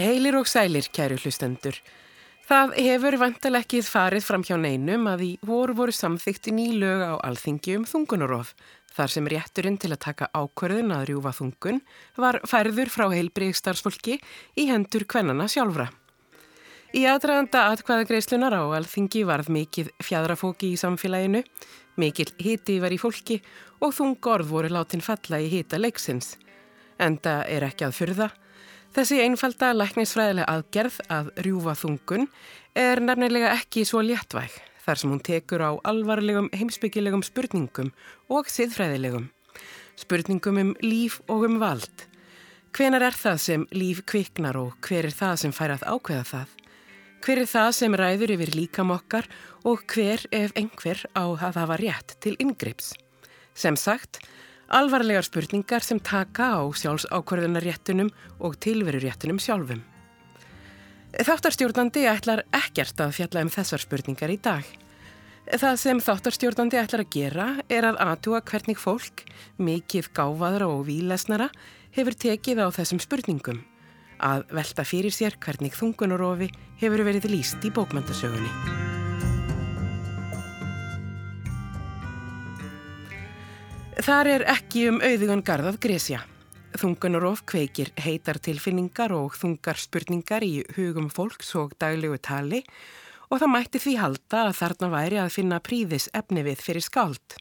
Heilir og sælir, kæru hlustendur. Það hefur vantalekkið farið fram hjá neinum að í voru voru samþykti ný lög á alþingi um þungunarof, þar sem rétturinn til að taka ákverðin að rjúfa þungun var færður frá heilbriðstarfsfólki í hendur kvennana sjálfra. Í aðdraðanda atkvæðagreislunar á alþingi varð mikið fjadrafóki í samfélaginu, mikil hiti var í fólki og þungorð voru látin falla í hita leiksins. Enda er ekki að fyrða Þessi einfalda læknisfræðilega aðgerð að rjúfa þungun er nefnilega ekki svo léttvæg þar sem hún tekur á alvarlegum heimsbyggilegum spurningum og siðfræðilegum. Spurningum um líf og um vald. Hvenar er það sem líf kviknar og hver er það sem fær að ákveða það? Hver er það sem ræður yfir líkamokkar og hver ef einhver á að hafa rétt til yngrips? Sem sagt, Alvarlegar spurningar sem taka á sjálfsákvörðunaréttunum og tilveruréttunum sjálfum. Þáttarstjórnandi ætlar ekkert að fjalla um þessar spurningar í dag. Það sem þáttarstjórnandi ætlar að gera er að aðtúa hvernig fólk, mikið gáfaðra og výlesnara, hefur tekið á þessum spurningum. Að velta fyrir sér hvernig þungunarofi hefur verið líst í bókmyndasögunni. Þar er ekki um auðugan garðað gresja. Þungunarof kveikir heitar tilfinningar og þungar spurningar í hugum fólks og daglegu tali og það mætti því halda að þarna væri að finna príðis efni við fyrir skáld.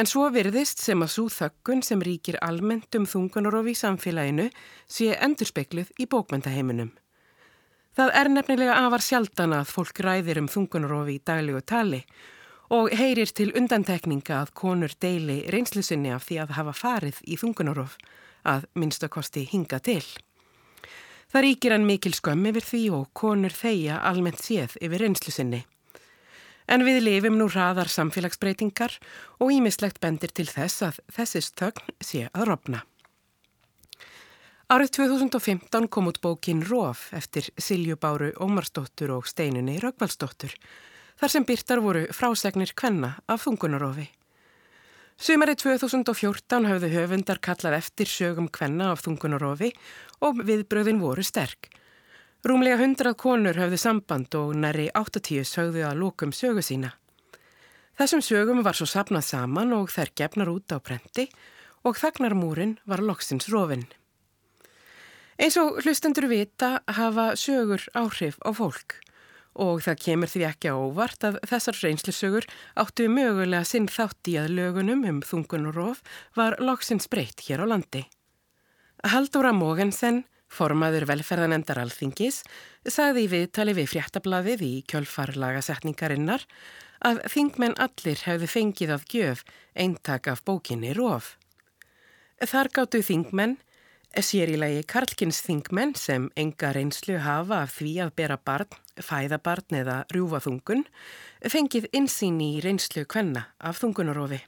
En svo virðist sem að svo þökkun sem ríkir almennt um þungunarof í samfélaginu sé endurspekluð í bókmyndaheiminum. Það er nefnilega afar sjaldan að fólk ræðir um þungunarofi í daglegu tali og heyrir til undantekninga að konur deili reynslusinni af því að hafa farið í þungunarof að minnstakosti hinga til. Það ríkir hann mikil skömm yfir því og konur þeia almennt séð yfir reynslusinni. En við lifum nú hraðar samfélagsbreytingar og ímislegt bendir til þess að þessi stögn sé að rofna. Árið 2015 kom út bókin Róf eftir Silju Báru Ómarsdóttur og Steinunni Röggvaldsdóttur þar sem byrtar voru frásegnir kvenna af þungunarofi. Sumari 2014 hafðu höfundar kallað eftir sögum kvenna af þungunarofi og viðbröðin voru sterk. Rúmlega hundrað konur hafðu samband og næri 80 sögðu að lókum sögu sína. Þessum sögum var svo sapnað saman og þær gefnar út á prenti og þagnarmúrin var loksins rofinn. Eins og hlustendur vita hafa sögur áhrif á fólk og það kemur því ekki ávart að þessar reynslusögur áttu mögulega sinn þátt í að lögunum um þungun og rof var loksins breytt hér á landi. Haldóra Mogensen, formaður velferðanendar alþingis, sagði í viðtali við fréttablaðið í kjölfarlagasetningarinnar að þingmenn allir hefði fengið af gjöf eintak af bókinni rof. Þar gáttu þingmenn Sér í lagi Karlkinsþingmenn sem enga reynslu hafa af því að bera barn, fæðabarn eða rjúfaþungun fengið insýn í reynslu kvenna af þungunarofi.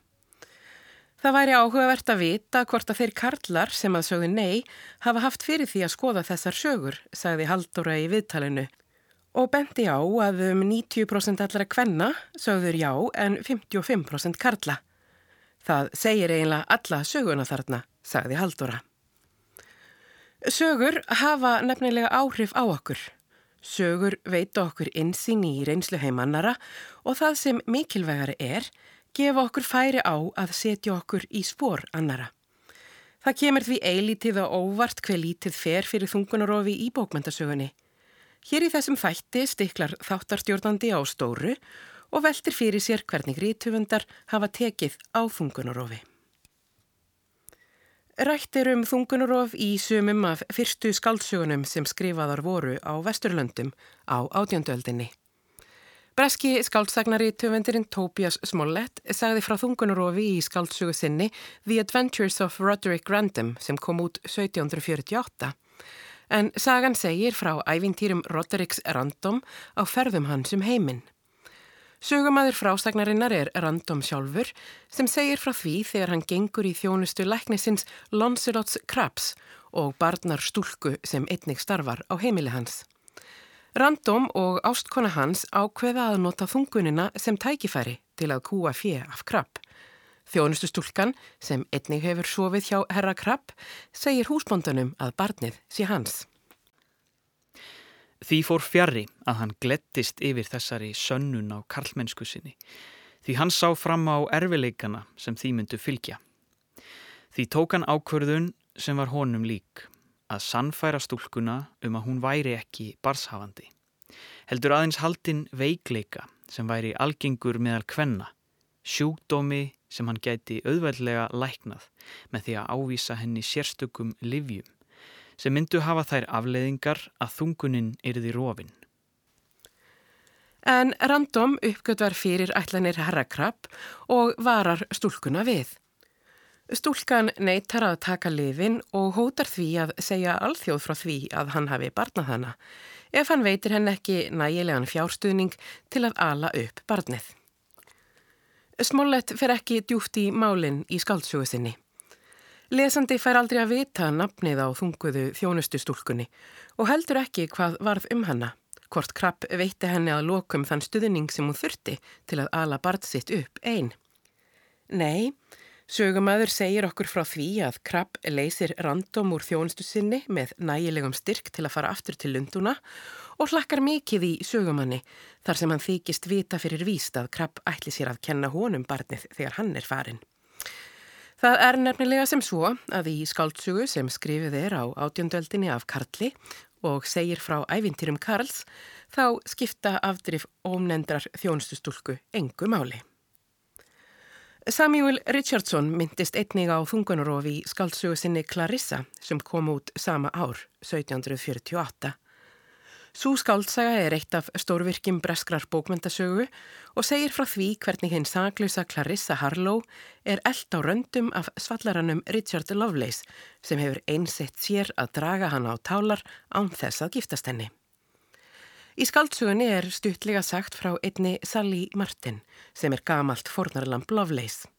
Það væri áhugavert að vita hvort að þeir karlar sem að sögðu nei hafa haft fyrir því að skoða þessar sögur, sagði Haldóra í viðtalinu og bendi á að um 90% allara kvenna sögður já en 55% karla. Það segir eiginlega alla söguna þarna, sagði Haldóra. Sögur hafa nefnilega áhrif á okkur. Sögur veita okkur insýn í reynslu heimannara og það sem mikilvægari er, gefa okkur færi á að setja okkur í spór annara. Það kemur því eilítið og óvart hver lítið fer fyrir þungunarofi í bókmyndasögunni. Hér í þessum þætti stiklar þáttarstjórnandi á stóru og veltir fyrir sér hvernig rítufundar hafa tekið á þungunarofi. Rættir um þungunarof í sumum af fyrstu skaldsögunum sem skrifaðar voru á Vesturlöndum á átjöndöldinni. Breski skaldsagnari töfendirinn Tobias Smollett sagði frá þungunarofi í skaldsögu sinni The Adventures of Roderick Random sem kom út 1748. En sagan segir frá ævintýrum Rodericks Random á ferðum hans um heiminn. Sögumæður frásagnarinnar er Random sjálfur sem segir frá því þegar hann gengur í þjónustu læknisins Loncelots Krabs og barnar stúlku sem einnig starfar á heimili hans. Random og ástkona hans ákveða að nota þungunina sem tækifæri til að kúa fjö af Krab. Þjónustu stúlkan sem einnig hefur sofið hjá herra Krab segir húsbóndunum að barnið sé hans. Því fór fjari að hann glettist yfir þessari sönnun á karlmennsku sinni, því hann sá fram á erfileikana sem því myndu fylgja. Því tók hann ákverðun sem var honum lík, að sannfæra stúlkuna um að hún væri ekki barshafandi. Heldur aðeins haldinn veikleika sem væri algengur meðal kvenna, sjúkdómi sem hann gæti auðveldlega læknað með því að ávísa henni sérstökum livjum sem myndu hafa þær afleiðingar að þungunin yrði rofin. En random uppgötvar fyrir ætlanir herrakrabb og varar stúlkuna við. Stúlkan neytar að taka lifin og hótar því að segja alþjóð frá því að hann hafi barnað hana ef hann veitir henn ekki nægilegan fjárstuðning til að ala upp barnið. Smollett fer ekki djúft í málinn í skaldsögu sinni. Lesandi fær aldrei að vita nafnið á þunguðu þjónustustúlkunni og heldur ekki hvað varð um hanna, hvort Krabb veitti henni að lokum þann stuðning sem hún þurfti til að ala barð sitt upp einn. Nei, sögumæður segir okkur frá því að Krabb leysir random úr þjónustu sinni með nægilegum styrk til að fara aftur til lunduna og hlakkar mikið í sögumanni þar sem hann þykist vita fyrir víst að Krabb ætli sér að kenna honum barnið þegar hann er farin. Það er nefnilega sem svo að í skáltsugu sem skrifið er á átjöndöldinni af Karli og segir frá ævintýrum Karls þá skipta afdrif ómnendrar þjónustustúlku engu máli. Samuel Richardson myndist einnig á þungunarofi í skáltsugu sinni Clarissa sem kom út sama ár, 1748. Sú skáldsaga er eitt af stórvirkjum breskrar bókmyndasögu og segir frá því hvernig hinn saglausa Clarissa Harlow er eld á röndum af svallaranum Richard Lovelace sem hefur einsett sér að draga hann á tálar án þess að giftast henni. Í skaldsugunni er stuttlega sagt frá einni Sally Martin sem er gamalt fornarlamp Lovelace.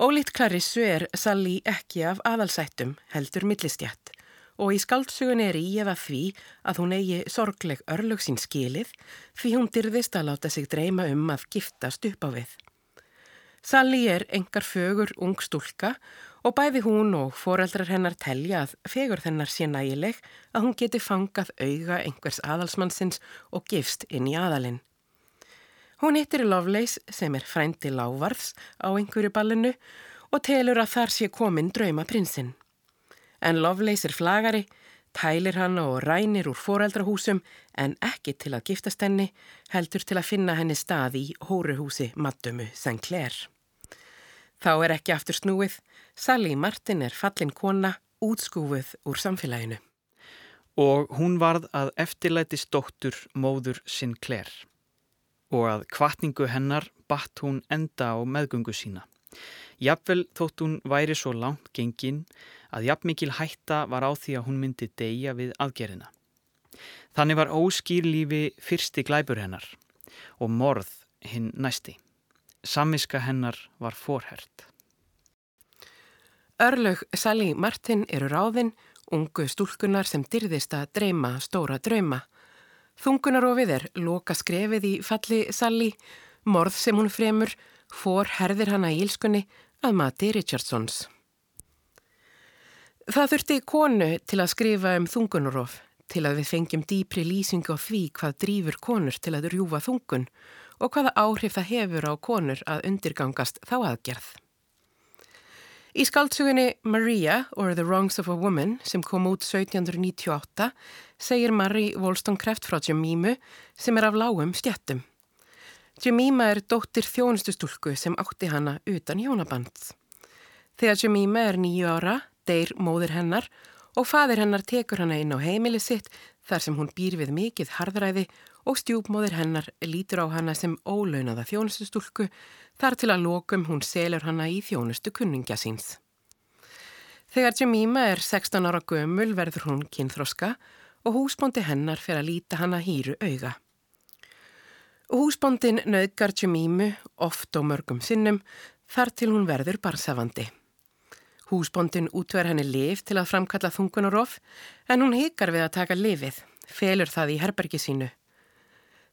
Ólít Clarissu er Sally ekki af aðalsættum heldur millistjætt og í skaldsugun er í eða því að hún eigi sorgleg örlög sín skilið því hún dyrðist að láta sig dreyma um að giftast upp á við. Sally er engar fögur ung stúlka og bæði hún og foreldrar hennar telja að fegur þennar sé nægileg að hún geti fangað auga einhvers aðalsmannsins og gifst inn í aðalinn. Hún hittir Lovelace sem er frændi lávarðs á einhverju ballinu og telur að þar sé komin drauma prinsinn. En Lovelace er flagari, tælir hann og rænir úr foreldrahúsum en ekki til að giftast henni, heldur til að finna henni stað í hóruhúsi Maddumu St. Clair. Þá er ekki aftur snúið, Sally Martin er fallin kona, útskúfuð úr samfélaginu. Og hún varð að eftirlæti stóttur móður Sinclair og að kvartningu hennar batt hún enda á meðgöngu sína. Jafnvel þótt hún væri svo langt gengin að jafnmikil hætta var á því að hún myndi deyja við aðgerina. Þannig var óskýrlífi fyrsti glæpur hennar og morð hinn næsti. Samiska hennar var forhert. Örlög Sally Martin eru ráðinn, ungu stúlkunar sem dyrðist að dreyma stóra drauma. Þungunarofið er loka skrefið í falli Sally, morð sem hún fremur, for herðir hana í ílskunni að mati Richardsons. Það þurfti konu til að skrifa um þungunarof, til að við fengjum dýpri lýsingu á því hvað drýfur konur til að rjúfa þungun og hvaða áhrif það hefur á konur að undirgangast þá aðgerð. Í skaldsugunni Maria or the Wrongs of a Woman sem kom út 1798 segir Marie Wollstonecraft frá Jemímu sem er af lágum stjættum. Jemíma er dóttir þjónustustúlku sem átti hana utan hjónaband. Þegar Jemíma er nýju ára deyr móður hennar og fadir hennar tekur hana inn á heimili sitt þar sem hún býr við mikið harðræði og stjúpmóður hennar lítur á hana sem ólaunaða þjónustustúlku þar til að lokum hún selur hana í þjónustu kunningja síns. Þegar Jemima er 16 ára gömul verður hún kynþroska og húsbóndi hennar fer að líta hana hýru auga. Húsbóndin nöðgar Jemimu oft og mörgum sinnum þar til hún verður barsafandi. Húsbondin útver henni liv til að framkalla þungunarof en hún hikar við að taka lifið, felur það í herbergi sínu.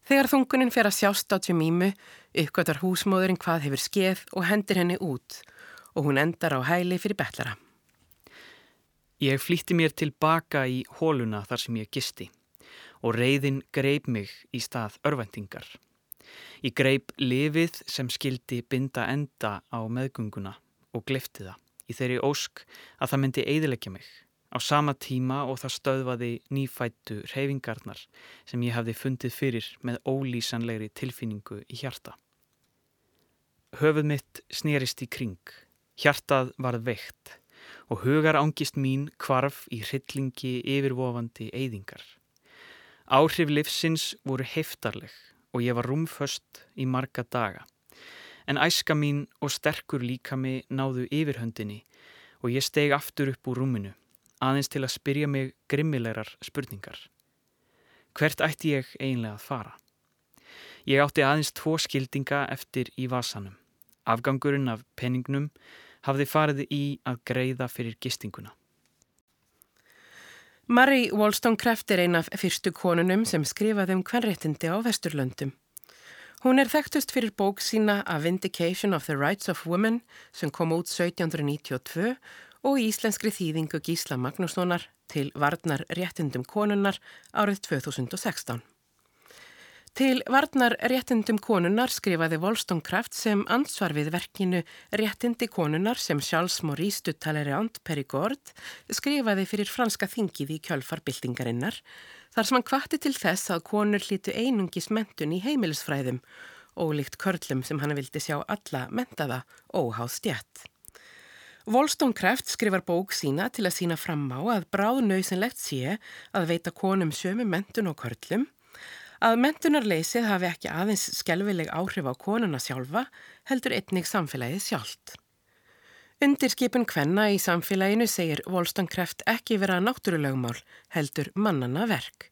Þegar þungunin fer að sjást á Jemímu, uppgötar húsmóðurinn hvað hefur skeið og hendir henni út og hún endar á hæli fyrir betlara. Ég flýtti mér tilbaka í hóluna þar sem ég gisti og reyðin greip mig í stað örvendingar. Ég greip lifið sem skildi binda enda á meðgunguna og glifti það í þeirri ósk að það myndi eidilegja mig á sama tíma og það stöðvaði nýfættu reyfingarnar sem ég hafði fundið fyrir með ólýsanlegri tilfinningu í hjarta. Höfuð mitt snerist í kring, hjartað varð veikt og hugar ángist mín kvarf í hryllingi yfirvofandi eyðingar. Áhrif livsins voru heftarleg og ég var rúmföst í marga daga. En æska mín og sterkur líkami náðu yfirhöndinni og ég steg aftur upp úr rúminu, aðeins til að spyrja mig grimmilegar spurningar. Hvert ætti ég einlega að fara? Ég átti aðeins tvo skildinga eftir í vasanum. Afgangurinn af penningnum hafði farið í að greiða fyrir gistinguna. Marie Wollstonecraft er ein af fyrstu konunum sem skrifaði um hvernréttindi á Vesturlöndum. Hún er þekktust fyrir bók sína A Vindication of the Rights of Women sem kom út 1792 og í íslenskri þýðingu Gísla Magnússonar til Varnar réttindum konunnar árið 2016. Til varnar réttindum konunnar skrifaði Wollstonecraft sem ansvar við verkinu Réttindi konunnar sem Charles Maurice du Talleyrand Perigord skrifaði fyrir franska þingið í kjölfarbyltingarinnar þar sem hann kvatti til þess að konur hlítu einungis mentun í heimilisfræðum og líkt körlum sem hann vildi sjá alla mentaða óháð stjætt. Wollstonecraft skrifar bók sína til að sína fram á að bráð nöysinlegt sé að veita konum sömu mentun og körlum Að mentunarleysið hafi ekki aðeins skelvileg áhrif á konuna sjálfa heldur einnig samfélagið sjálft. Undirskipun kvenna í samfélaginu segir Volstonkreft ekki vera náttúrulegumál heldur mannana verk.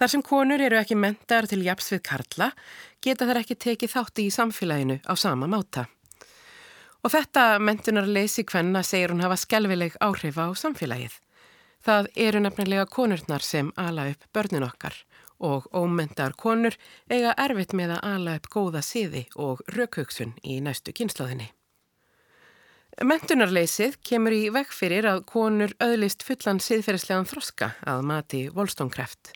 Þar sem konur eru ekki mentar til japs við karla geta þær ekki tekið þátti í samfélaginu á sama máta. Og þetta mentunarleysi kvenna segir hún hafa skelvileg áhrif á samfélagið. Það eru nefnilega konurnar sem ala upp börnin okkar og ómendar konur eiga erfitt með að ala upp góða siði og raukhugsun í næstu kynnslóðinni. Mentunarleysið kemur í vekk fyrir að konur öðlist fullan siðferðslegan þroska að mati volstónkreft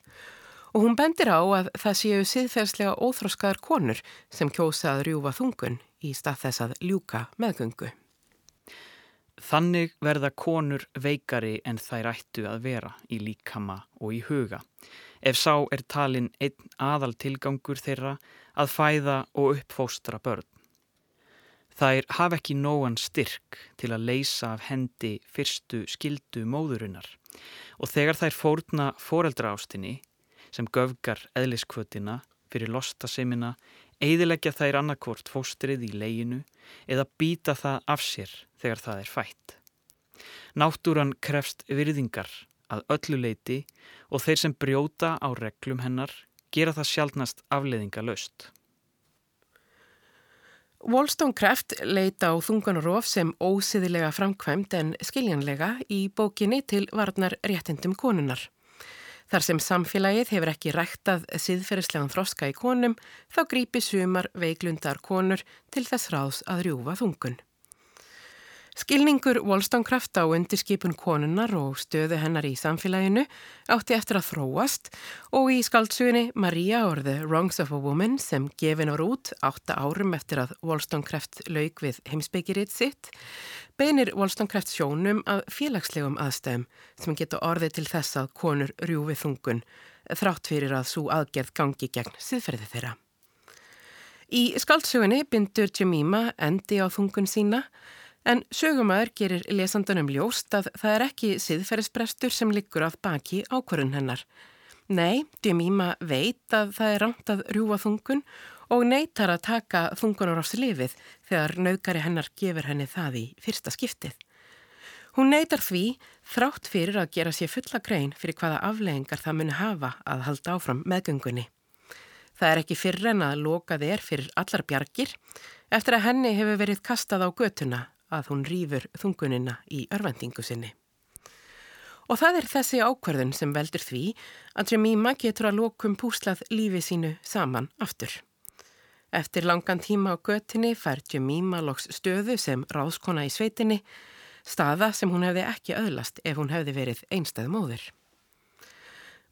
og hún bendir á að það séu siðferðslega óþroskaðar konur sem kjósa að rjúfa þungun í stað þess að ljúka meðgöngu. Þannig verða konur veikari en þær ættu að vera í líkama og í huga ef sá er talin einn aðal tilgangur þeirra að fæða og uppfóstra börn. Þær hafa ekki nógan styrk til að leysa af hendi fyrstu skildu móðurinnar og þegar þær fórna foreldra ástinni sem göfgar eðliskvötina fyrir lostasemina eidilegja þær annarkvort fóstrið í leginu eða býta það af sér þegar það er fætt. Náttúran krefst virðingar að öllu leiti og þeir sem brjóta á reglum hennar gera það sjálfnast afleiðinga löst. Wollstonecraft leita á þunganurof sem ósiðilega framkvæmt en skiljanlega í bókinni til varnar réttindum konunar. Þar sem samfélagið hefur ekki ræktað siðferðislegan þroska í konum þá grípi sumar veiklundar konur til þess ráðs að rjúfa þungun. Skilningur Wollstonecraft á undirskipun konunnar og stöðu hennar í samfélaginu átti eftir að þróast og í skaldsuginni Maria or the Wrongs of a Woman sem gefin á rút átta árum eftir að Wollstonecraft lauk við heimsbyggiritt sitt beinir Wollstonecraft sjónum að félagslegum aðstæðum sem geta orðið til þess að konur rjúfi þungun þrátt fyrir að svo aðgerð gangi gegn siðferði þeirra. Í skaldsuginni bindur Jemima endi á þungun sína En sögumæður gerir lesandanum ljóst að það er ekki siðferðisbrestur sem liggur að baki ákvarðun hennar. Nei, Djemíma veit að það er rámt að rjúa þungun og neytar að taka þungunar á sig lifið þegar naukari hennar gefur henni það í fyrsta skiptið. Hún neytar því þrátt fyrir að gera sér fulla grein fyrir hvaða afleggingar það muni hafa að halda áfram meðgöngunni. Það er ekki fyrir en að loka þér fyrir allar bjargir eftir að henni hefur verið kastað á götuna að hún rýfur þungunina í örvendingu sinni. Og það er þessi ákverðun sem veldur því að Jemima getur að lokum púslað lífi sínu saman aftur. Eftir langan tíma á göttinni fær Jemima loks stöðu sem ráðskona í sveitinni, staða sem hún hefði ekki öðlast ef hún hefði verið einstæð móður.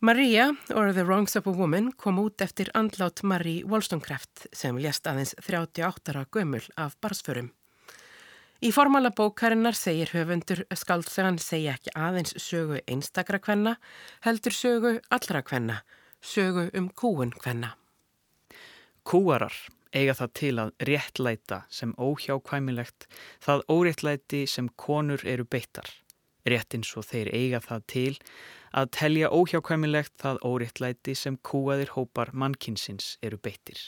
Maria, or The Wrongs of a Woman, kom út eftir andlát Marie Wollstonecraft sem lést aðeins 38 ára gömul af barsförum. Í formála bókarinnar segir höfundur skaldsegan segja ekki aðeins sögu einstakra kvenna, heldur sögu allra kvenna, sögu um kúun kvenna. Kúarar eiga það til að réttlæta sem óhjákvæmilegt það óréttlæti sem konur eru beittar. Réttins og þeir eiga það til að telja óhjákvæmilegt það óriðtlæti sem kúaðir hópar mannkinsins eru beittir.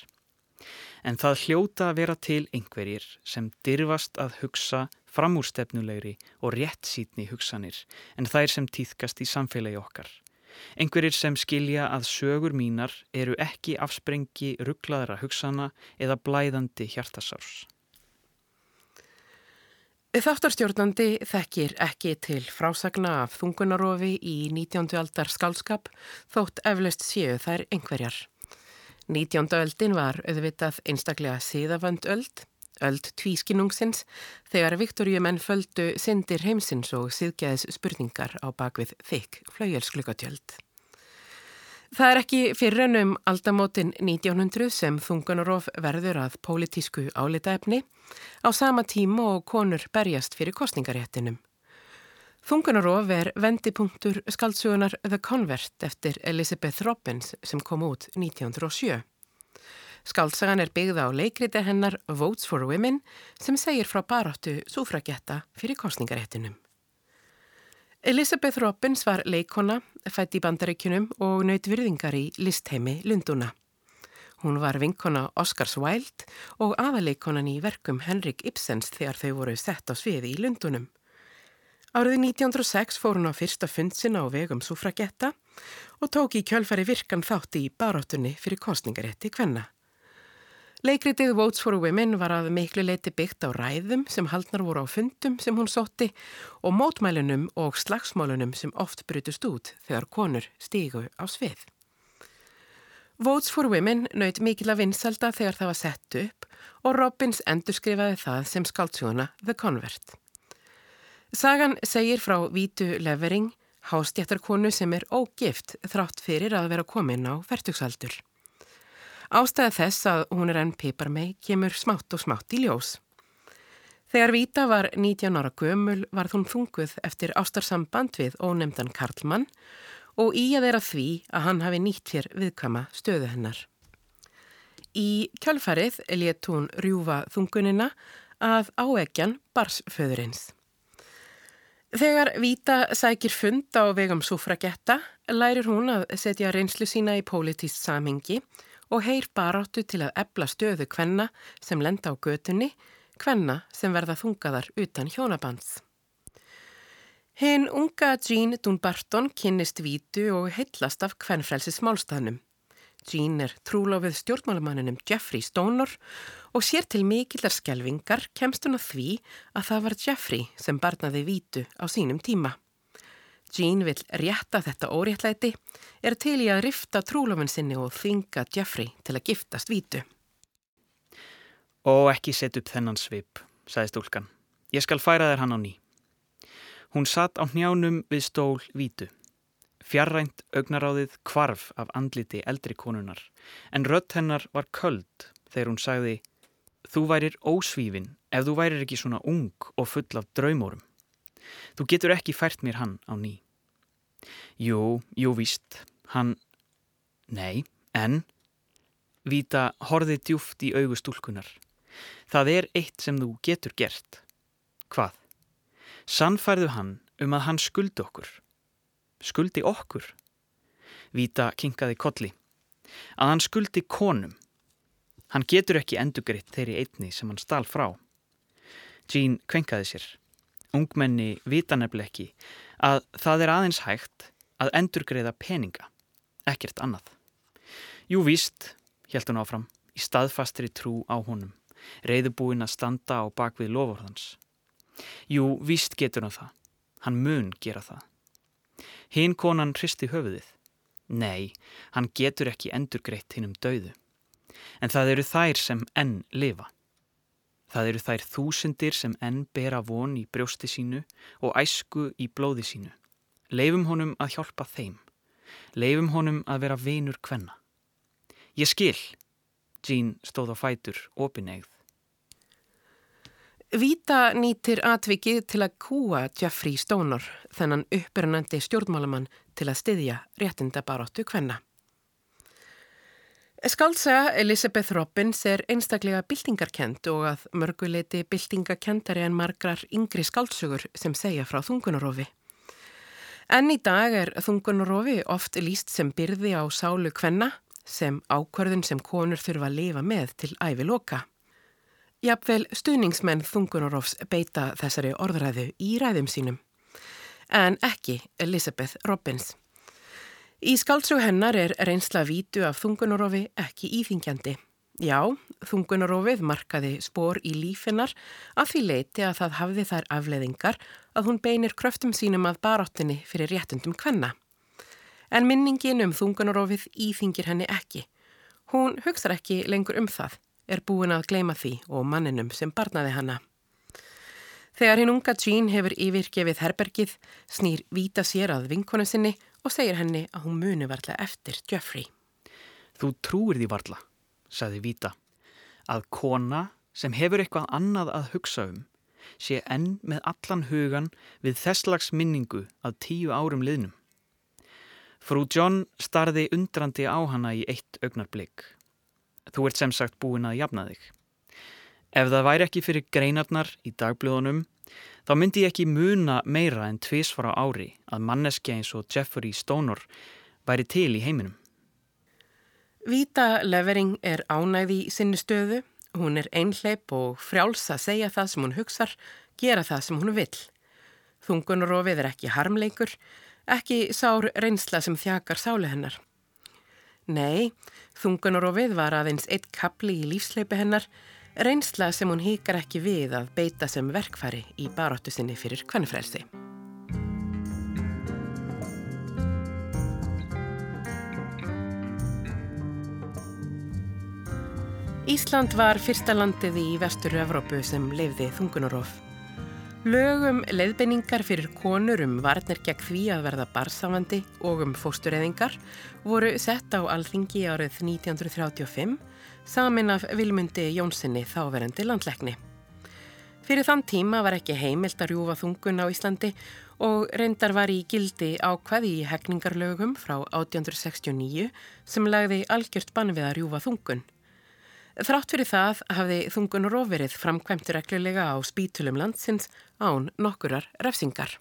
En það hljóta að vera til einhverjir sem dirfast að hugsa framúrstefnulegri og réttsýtni hugsanir en þær sem týðkast í samfélagi okkar. Einhverjir sem skilja að sögur mínar eru ekki afsprengi rugglaðra hugsana eða blæðandi hjartasárs. Þáttarstjórnandi þekkir ekki til frásagna af þungunarofi í 19. aldar skálskap þótt eflaust séu þær einhverjar. 19. öldin var auðvitað einstaklega síðavönd öld, tvískinungsins, þegar Viktorjumenn földu syndir heimsins og síðgæðis spurningar á bakvið þykk flaujelsklukkatjöld. Það er ekki fyrir ennum aldamótin 1900 sem þungunarof verður að pólitísku álitaefni á sama tíma og konur berjast fyrir kostningaréttinum. Þungunarof er vendipunktur skaldsugunar The Convert eftir Elizabeth Robbins sem kom út 1907. Skaldsagan er byggða á leikriti hennar Votes for Women sem segir frá baráttu súfragetta fyrir kostningaréttinum. Elizabeth Robbins var leikona, fætt í bandaríkunum og naut virðingar í listheimi Lunduna. Hún var vinkona Oscars Wilde og aðaleikonan í verkum Henrik Ibsens þegar þau voru sett á sviði í Lundunum. Árið 1906 fór hún á fyrsta fundsina á vegum Súfragetta og tók í kjölfari virkan þátti í baróttunni fyrir kostningarétti kvenna. Leikritið Votes for Women var að miklu leiti byggt á ræðum sem haldnar voru á fundum sem hún sótti og mótmælunum og slagsmálunum sem oft brutust út þegar konur stígu á svið. Votes for Women naut mikil að vinsalda þegar það var sett upp og Robbins endurskrifaði það sem skaldsjóna The Convert. Sagan segir frá Vítu Levering, hástjættarkonu sem er ógift þrátt fyrir að vera komin á vertuksaldur. Ástæða þess að hún er enn piparmei kemur smátt og smátt í ljós. Þegar Víta var 19 ára gömul var hún þunguð eftir ástarsamband við ónemdan Karlmann og í að vera því að hann hafi nýtt hér viðkama stöðu hennar. Í kjálfarið létt hún rjúfa þungunina að áegjan barsföðurins. Þegar Víta sækir fund á vegum súfragetta lærir hún að setja reynslu sína í pólitíst samhengi og heyr baráttu til að ebla stöðu kvenna sem lenda á götunni, kvenna sem verða þungaðar utan hjónabands. Hinn unga Jean Dunbarton kynnist vítu og heitlast af kvennfrelsis málstæðnum. Jean er trúlofið stjórnmálumanninum Jeffrey Stonor og sér til mikillar skjelvingar kemst hún að því að það var Jeffrey sem barnaði vítu á sínum tíma. Jean vil rétta þetta óréttlæti, er til í að rifta trúlofinn sinni og þvinga Jeffrey til að giftast vítu. Og ekki set upp þennan svip, sagði stúlkan. Ég skal færa þér hann á ný. Hún satt á njánum við stól vítu. Fjarrænt augnaráðið kvarf af andliti eldri konunar, en rött hennar var köld þegar hún sagði Þú værir ósvífin ef þú værir ekki svona ung og full af draumórum. Þú getur ekki fært mér hann á ný. Jú, jú víst, hann... Nei, en... Víta horði djúft í augustúlkunar. Það er eitt sem þú getur gert. Hvað? Sannfærðu hann um að hann skuldi okkur. Skuldi okkur? Víta kinkaði kolli. Að hann skuldi konum. Hann getur ekki endugriðt þeirri einni sem hann stál frá. Jean kvenkaði sér. Ungmenni vita nefnileg ekki að það er aðeins hægt að endurgreða peninga, ekkert annað. Jú víst, held hún áfram, í staðfastri trú á honum, reyðubúin að standa á bakvið lofórðans. Jú víst getur hann það, hann mun gera það. Hinn konan hristi höfuðið. Nei, hann getur ekki endurgreitt hinn um dauðu. En það eru þær sem enn lifa. Það eru þær þúsundir sem enn bera von í brjósti sínu og æsku í blóði sínu. Leifum honum að hjálpa þeim. Leifum honum að vera vinur kvenna. Ég skil. Jean stóð á fætur, opinegð. Víta nýtir atvikið til að kúa Jeffrey Stonor, þennan uppbyrnandi stjórnmálamann til að styðja réttindabaróttu kvenna. Skálsaga Elisabeth Robbins er einstaklega byltingarkend og að mörguleiti byltingakendari en margrar yngri skálsugur sem segja frá þungunarofi. En í dag er þungunarofi oft líst sem byrði á sálu kvenna, sem ákvarðun sem konur þurfa að lifa með til ævi loka. Jafnvel stuðningsmenn þungunarofs beita þessari orðræðu í ræðum sínum. En ekki Elizabeth Robbins. Í skáldsög hennar er reynsla vítu af þungunarofi ekki íþingjandi. Já, þungunarofið markaði spór í lífinnar að því leiti að það hafði þær afleðingar að hún beinir kröftum sínum að baráttinni fyrir réttundum kvenna. En minningin um þungunarofið íþingir henni ekki. Hún hugsa ekki lengur um það er búin að gleima því og manninum sem barnaði hana. Þegar hinn unga Jean hefur yfirgefið herbergið, snýr Víta sér að vinkonu sinni og segir henni að hún muni varla eftir Jeffrey. Þú trúir því varla, saði Víta, að kona sem hefur eitthvað annað að hugsa um sé enn með allan hugan við þesslags minningu að tíu árum liðnum. Frú John starði undrandi á hana í eitt augnarblik Þú ert sem sagt búin að jafna þig. Ef það væri ekki fyrir greinarnar í dagblöðunum, þá myndi ég ekki muna meira en tvísfara ári að manneski eins og Jeffrey Stonor væri til í heiminum. Vita Levering er ánæði í sinni stöðu. Hún er einhleip og frjáls að segja það sem hún hugsar, gera það sem hún vill. Þungunarofið er ekki harmleikur, ekki sár reynsla sem þjakar sáli hennar. Nei, þungunarofið var aðeins eitt kapli í lífsleipi hennar, reynsla sem hún híkar ekki við að beita sem verkfæri í baróttu sinni fyrir kvennfrelsi. Ísland var fyrsta landið í vestur Evrópu sem lefði þungunarof. Lögum leiðbeiningar fyrir konur um varnir gegn því að verða barsafandi og um fóstureyðingar voru sett á alþingi árið 1935 samin af Vilmundi Jónssoni þáverandi landleikni. Fyrir þann tíma var ekki heimilt að rjúfa þungun á Íslandi og reyndar var í gildi ákvað í hegningarlögum frá 1869 sem lagði algjört bann við að rjúfa þungun. Þrátt fyrir það hafði þungun róverið framkvæmt reglulega á spítulum landsins án nokkurar refsingar.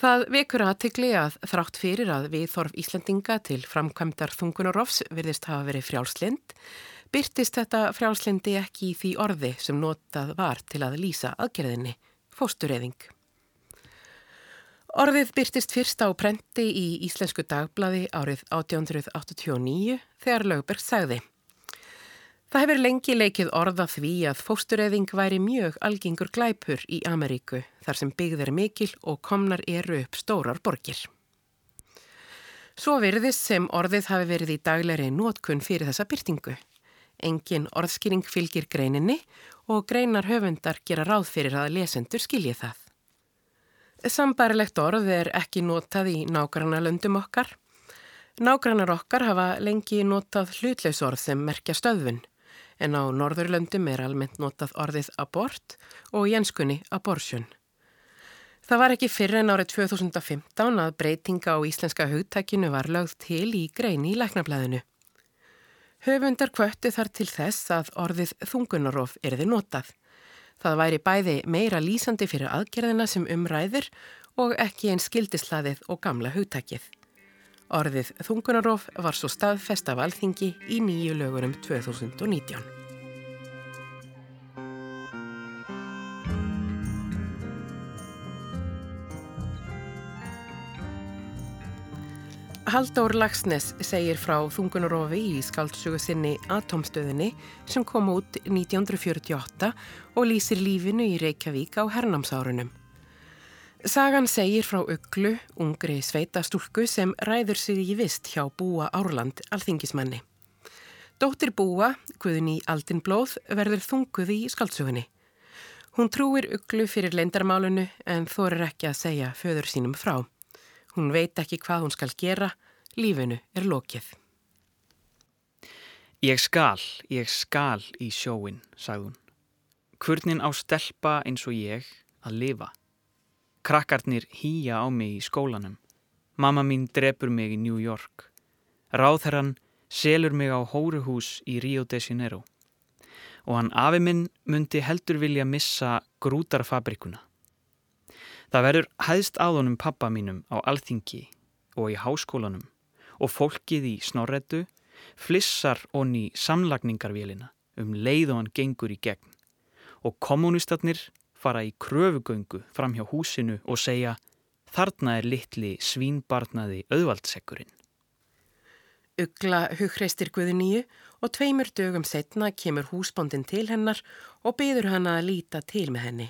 Það vekur aðtikli að þrátt fyrir að við þorf Íslandinga til framkvæmdar þungunarófs virðist hafa verið frjálslind, byrtist þetta frjálslindi ekki í því orði sem notað var til að lýsa aðgerðinni, fóstureyðing. Orðið byrtist fyrst á prenti í Íslensku dagblaði árið 1889 þegar Lögberg sagði Það hefur lengi leikið orða því að fóstureyðing væri mjög algengur glæpur í Ameríku þar sem byggð er mikil og komnar eru upp stórar borgir. Svo virðist sem orðið hafi verið í daglegri nótkunn fyrir þessa byrtingu. Engin orðskýring fylgir greininni og greinar höfundar gera ráð fyrir að lesendur skilji það. Sambarilegt orð er ekki notað í nágranna löndum okkar. Nágrannar okkar hafa lengi notað hlutleisorð sem merkja stöðvun en á Norðurlöndum er almennt notað orðið abort og jenskunni abortion. Það var ekki fyrir en árið 2015 að breytinga á íslenska hugtækinu var lögð til í greini í læknablaðinu. Höfundar kvöttu þar til þess að orðið þungunarof erði notað. Það væri bæði meira lýsandi fyrir aðgerðina sem umræðir og ekki einn skildislaðið og gamla hugtækið. Orðið þungunarof var svo staðfest af alþingi í nýju lögurum 2019. Halldór Lagsnes segir frá þungunarofi í skaldsugu sinni Atomstöðinni sem kom út 1948 og lýsir lífinu í Reykjavík á hernámsárunum. Sagan segir frá Uglu, ungri sveitastúlku sem ræður sig í vist hjá Búa Árland, alþingismanni. Dóttir Búa, Guðni Aldinblóð, verður þunguð í skaldsugunni. Hún trúir Uglu fyrir leindarmálunu en þorir ekki að segja föður sínum frá. Hún veit ekki hvað hún skal gera, lífinu er lokið. Ég skal, ég skal í sjóin, sagði hún. Kurnin á stelpa eins og ég að lifa. Krakkarnir hýja á mig í skólanum. Mamma mín drefur mig í New York. Ráðherran selur mig á hóruhús í Rio de Janeiro. Og hann afi minn myndi heldur vilja missa grútarfabrikuna. Það verður hæðst áðunum pappa mínum á alþingi og í háskólanum og fólkið í snorretu flissar onni samlagningarvélina um leið og hann gengur í gegn og kommunistarnir fara í kröfugöngu fram hjá húsinu og segja þarna er litli svínbarnaði auðvaldsekkurinn. Ugla hugreistir Guðuníu og tveimur dögum setna kemur húsbóndin til hennar og byður hana að líta til með henni.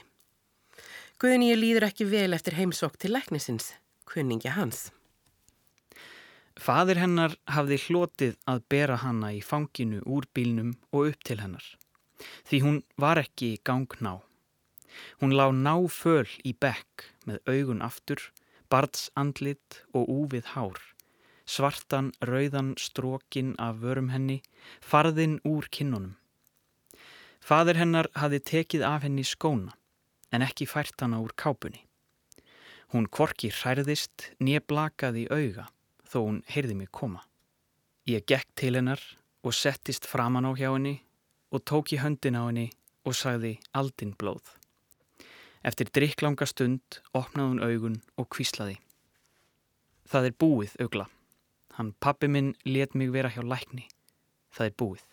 Guðuníu líður ekki vel eftir heimsokk til læknisins, kunningi hans. Fadir hennar hafði hlotið að bera hanna í fanginu úr bílnum og upp til hennar. Því hún var ekki gangná. Hún lá náföl í bekk með augun aftur, bardsandlit og úvið hár. Svartan, rauðan, strókin af vörum henni, farðin úr kinnunum. Fadir hennar hafði tekið af henni skóna, en ekki fært hana úr kápunni. Hún korki hærðist, nýblakaði auga þó hún heyrði mig koma. Ég gekk til hennar og settist framan á hjá henni og tók í höndin á henni og sagði aldinn blóð. Eftir drikklanga stund opnaði hún augun og kvíslaði. Það er búið, augla. Hann pappi minn let mig vera hjá lækni. Það er búið.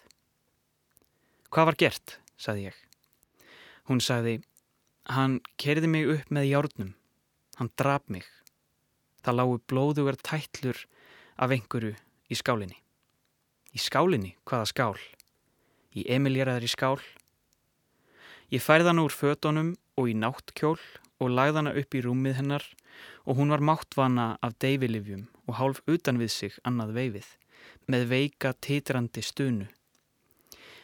Hvað var gert, sagði ég. Hún sagði, hann kerði mig upp með hjárnum. Hann draf mig. Það lágu blóðugar tætlur af einhverju í skálinni. Í skálinni? Hvaða skál? Í Emilíraðri skál? Ég færði hana úr fötunum og í náttkjól og lagði hana upp í rúmið hennar og hún var máttvana af deyfilifjum og hálf utan við sig annað veifið, með veika titrandi stunu.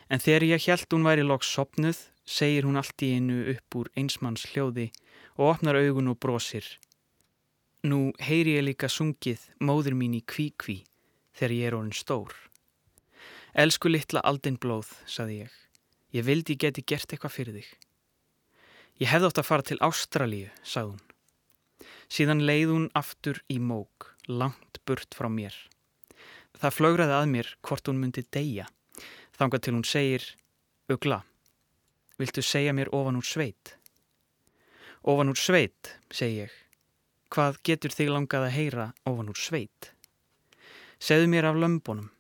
En þegar ég held hún væri loks sopnuð, segir hún allt í einu upp úr einsmanns hljóði og opnar augun og brosir Nú heyri ég líka sungið móður mín í kví-kví þegar ég er orðin stór. Elsku litla aldinn blóð, saði ég. Ég vildi geti gert eitthvað fyrir þig. Ég hefði átt að fara til Ástralíu, sagði hún. Síðan leið hún aftur í mók, langt burt frá mér. Það flögraði að mér hvort hún myndi deyja. Þanga til hún segir, Ugla, viltu segja mér ofan úr sveit? Ofan úr sveit, segi ég. Hvað getur þig langað að heyra ofan úr sveit? Segðu mér af lömbunum.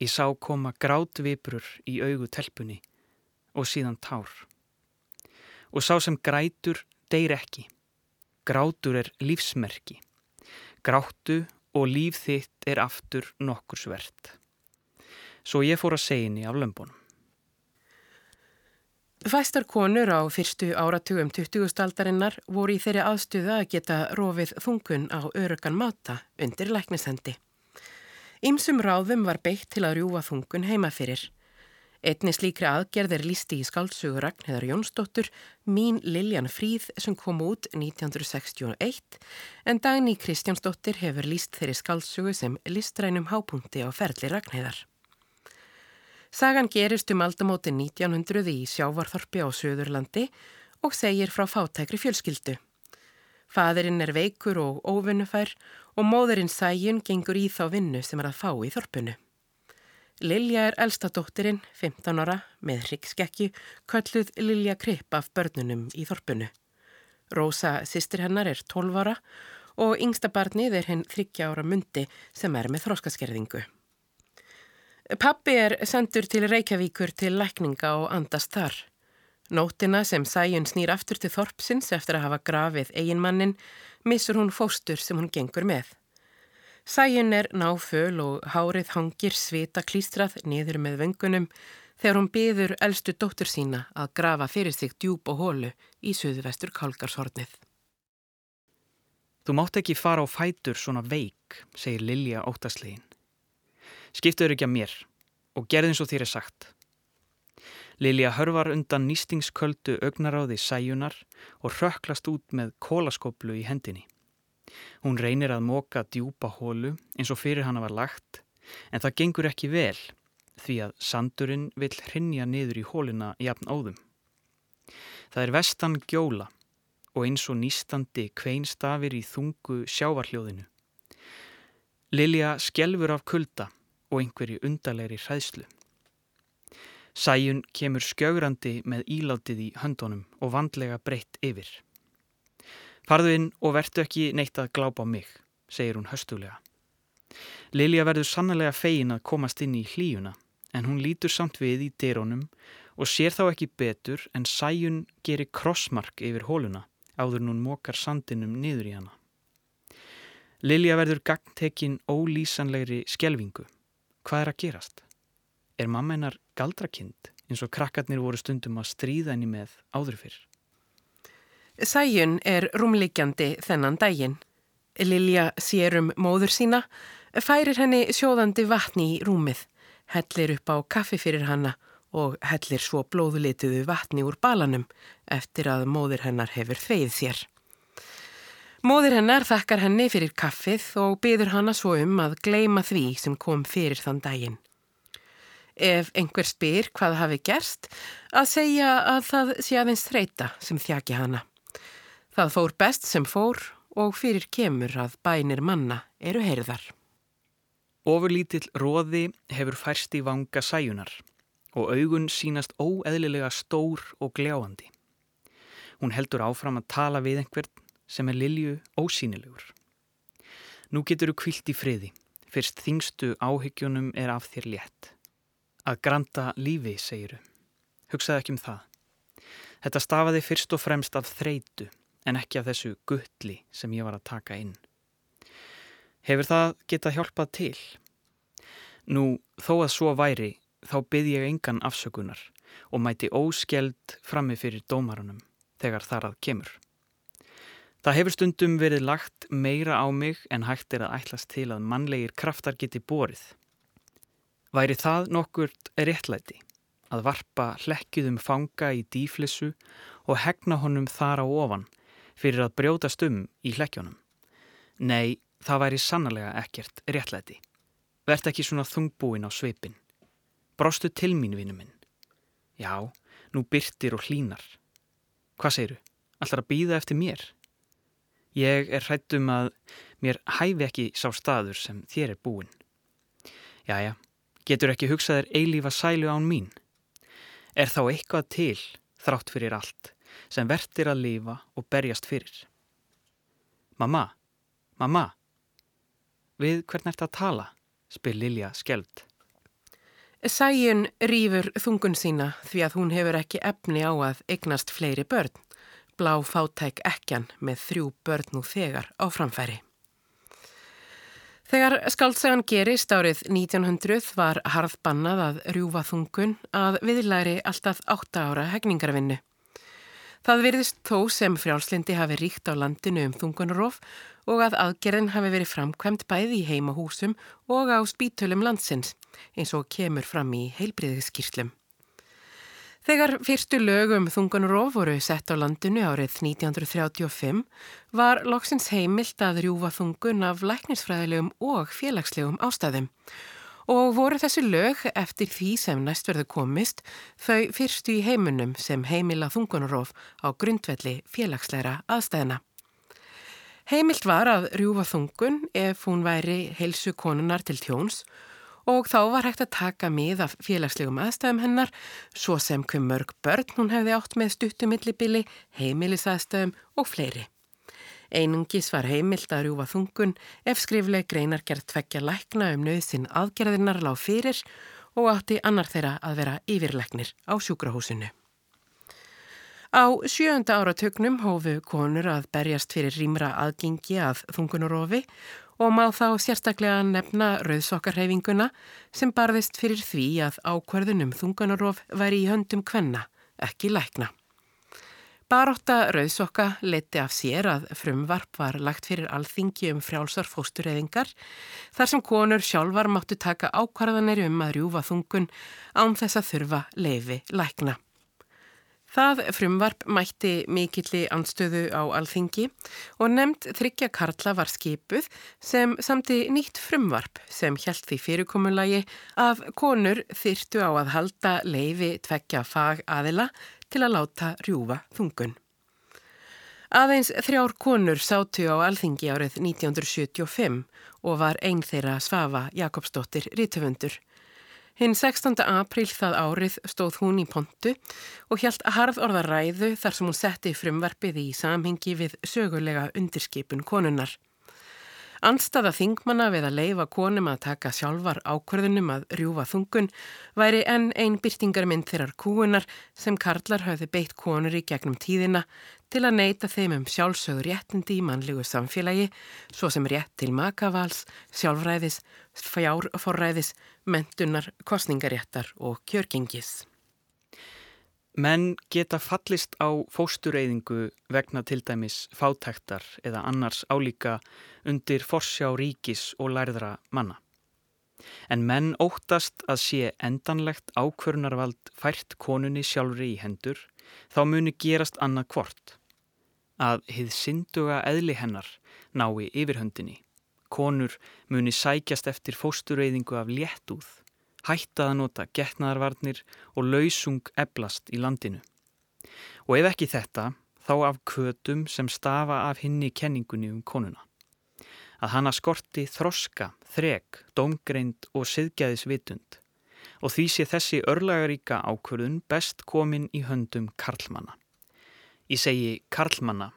Ég sá koma grátviprur í augu telpunni og síðan tár. Og sá sem grætur deyr ekki. Grátur er lífsmerki. Gráttu og líf þitt er aftur nokkur svert. Svo ég fór að segja henni af lömbunum. Fæstar konur á fyrstu áratugum 20. aldarinnar voru í þeirri aðstuða að geta rofið þungun á örugan mata undir læknisendi. Ímsum ráðum var beitt til að rjúa þungun heima fyrir. Einni slíkri aðgerð er lísti í skálsugur Ragnheðar Jónsdóttur Mín Liljan Fríð sem kom út 1961 en Dagni Kristjánsdóttir hefur líst þeirri skálsugu sem listrænum hápunkti á ferli Ragnheðar. Sagan gerist um aldamóti 1900 í sjávarþorpi á Suðurlandi og segir frá fátækri fjölskyldu. Fadurinn er veikur og óvinnufær og móðurinn sæjun gengur í þá vinnu sem er að fá í þorpunu. Lilja er elsta dóttirinn, 15 ára, með hryggskekkju, kölluð Lilja Kripp af börnunum í þorpunu. Rósa, sýstir hennar, er 12 ára og yngsta barnið er henn 30 ára myndi sem er með þróskaskerðingu. Pappi er sendur til Reykjavíkur til lækninga og andast þar. Nótina sem Sæjun snýr aftur til Þorpsins eftir að hafa grafið eiginmannin missur hún fóstur sem hún gengur með. Sæjun er náföl og hárið hangir svita klístrað niður með vöngunum þegar hún byður eldstu dóttur sína að grafa fyrir sig djúb og hólu í söðvestur kálgarshornið. Þú mátt ekki fara á fætur svona veik, segir Lilja óttaslegin. Skiptuður ekki að mér og gerði eins og þér er sagt. Lilja hörvar undan nýstingsköldu augnaráði sæjunar og rökklast út með kólaskoplu í hendinni. Hún reynir að móka djúpa hólu eins og fyrir hana var lagt en það gengur ekki vel því að sandurinn vil hrinja niður í hóluna jafn áðum. Það er vestan gjóla og eins og nýstandi kveinstafir í þungu sjávarhljóðinu. Lilja skjelfur af kulda og einhverju undarleiri hræðslu. Sæjun kemur skjögrandi með ílátið í höndunum og vandlega breytt yfir. Farðu inn og verðtu ekki neitt að glápa á mig, segir hún höstulega. Lilja verður sannlega fegin að komast inn í hlíuna en hún lítur samt við í dyrónum og sér þá ekki betur en sæjun gerir krossmark yfir hóluna áður hún mókar sandinum niður í hana. Lilja verður gangtekinn ólýsanlegri skjelvingu. Hvað er að gerast? Er mamma hennar galdrakind eins og krakkarnir voru stundum að stríða henni með áður fyrr? Sæjun er rúmliggjandi þennan daginn. Lilja sér um móður sína, færir henni sjóðandi vatni í rúmið, hellir upp á kaffi fyrir hanna og hellir svo blóðulituðu vatni úr balanum eftir að móður hennar hefur þveið sér. Móður hennar þakkar henni fyrir kaffið og byður hanna svo um að gleima því sem kom fyrir þann daginn ef einhver spyr hvað hafi gerst, að segja að það sé aðeins þreita sem þjaki hana. Það fór best sem fór og fyrir kemur að bænir manna eru heyrðar. Ofurlítill róði hefur færst í vanga sæjunar og augun sínast óeðlilega stór og gljáandi. Hún heldur áfram að tala við einhvern sem er Lilju ósýnilegur. Nú getur þú kvilt í friði, fyrst þingstu áhyggjónum er af þér létt. Að granta lífi, segiru. Hugsaði ekki um það. Þetta stafaði fyrst og fremst af þreitu en ekki af þessu gulli sem ég var að taka inn. Hefur það getað hjálpað til? Nú, þó að svo væri, þá byrð ég engan afsökunar og mæti óskeld frammi fyrir dómarunum þegar þar að kemur. Það hefur stundum verið lagt meira á mig en hægt er að ætlast til að mannlegir kraftar geti borið. Væri það nokkurt réttlæti að varpa hlekkiðum fanga í dýflissu og hegna honum þar á ofan fyrir að brjótast um í hlekkjónum? Nei, það væri sannlega ekkert réttlæti. Vert ekki svona þungbúin á sveipin. Brostu til mín, vinnu minn. Já, nú byrtir og hlínar. Hvað segiru? Allar að býða eftir mér? Ég er hrættum að mér hæfi ekki sá staður sem þér er búin. Jæja, Getur ekki hugsaðir eilífa sælu án mín? Er þá eitthvað til, þrátt fyrir allt, sem verðtir að lifa og berjast fyrir? Mamma, mamma, við hvern ert að tala? spyr Lilja skeld. Sæjun rýfur þungun sína því að hún hefur ekki efni á að eignast fleiri börn. Blá fátæk ekkjan með þrjú börn nú þegar á framfæri. Þegar skaldsagan gerist árið 1900 var harð bannað að rjúfa þungun að viðlæri alltaf 8 ára hegningarvinnu. Það virðist þó sem frjálslindi hafi ríkt á landinu um þungunarof og að aðgerðin hafi verið framkvæmt bæði í heimahúsum og á spítölum landsins eins og kemur fram í heilbriðiskýrslum. Þegar fyrstu lögum þungunarof voru sett á landinu árið 1935 var loksins heimilt að rjúfa þungun af læknisfræðilegum og félagslegum ástæðum og voru þessi lög eftir því sem næstverðu komist þau fyrstu í heimunum sem heimila þungunarof á grundvelli félagsleira aðstæðina. Heimilt var að rjúfa þungun ef hún væri heilsu konunar til tjóns og þá var hægt að taka mið af félagslegum aðstæðum hennar, svo sem hver mörg börn hún hefði átt með stuttumillibili, heimilisaðstæðum og fleiri. Einungis var heimilt að rjúfa þungun ef skrifleg greinar gerð tveggja lækna um nöðsinn aðgerðinar lág fyrir og átti annar þeirra að vera yfirleiknir á sjúkrahúsinu. Á sjönda áratögnum hófu konur að berjast fyrir rýmra aðgengi að þungunarofi og má þá sérstaklega nefna rauðsokkarhefinguna sem barðist fyrir því að ákverðunum þungunarof væri í höndum kvenna, ekki lækna. Baróta rauðsokka leti af sér að frumvarp var lagt fyrir alþingi um frjálsar fóstureyðingar þar sem konur sjálfar máttu taka ákvarðanir um að rjúfa þungun án þess að þurfa leifi lækna. Það frumvarp mætti mikilli anstöðu á alþingi og nefnd þryggja Karla var skipuð sem samti nýtt frumvarp sem hjælt því fyrirkomulagi að konur þyrtu á að halda leifi tveggja fag aðila til að láta rjúfa þungun. Aðeins þrjár konur sátu á alþingi árið 1975 og var einn þeirra Svafa Jakobsdóttir Rítufundur. Hinn 16. apríl það árið stóð hún í pontu og hjælt harð orða ræðu þar sem hún setti frumvarpið í samhengi við sögulega undirskipun konunnar. Anstaða þingmanna við að leifa konum að taka sjálfar ákverðunum að rjúfa þungun væri enn einn byrtingarmynd þeirrar kúunar sem Karlar hafði beitt konur í gegnum tíðina til að neyta þeim um sjálfsögur réttindi í mannlegu samfélagi, svo sem rétt til makavals, sjálfræðis, fjárforræðis, mentunar, kostningaréttar og kjörgengis. Menn geta fallist á fóstureyðingu vegna til dæmis fátæktar eða annars álíka undir forsjá ríkis og lærðra manna. En menn óttast að sé endanlegt ákvörnarvald fært konunni sjálfri í hendur, þá muni gerast annað hvort að hið synduga eðli hennar nái yfirhöndinni. Konur muni sækjast eftir fóstureyðingu af léttúð, hættað að nota getnaðarvarnir og lausung eblast í landinu. Og ef ekki þetta, þá af kötum sem stafa af hinni kenningunni um konuna. Að hana skorti þroska, þreg, domgreind og siðgæðisvitund og því sé þessi örlagaríka ákvörðun best komin í höndum karlmanna. Ég segi karlmanna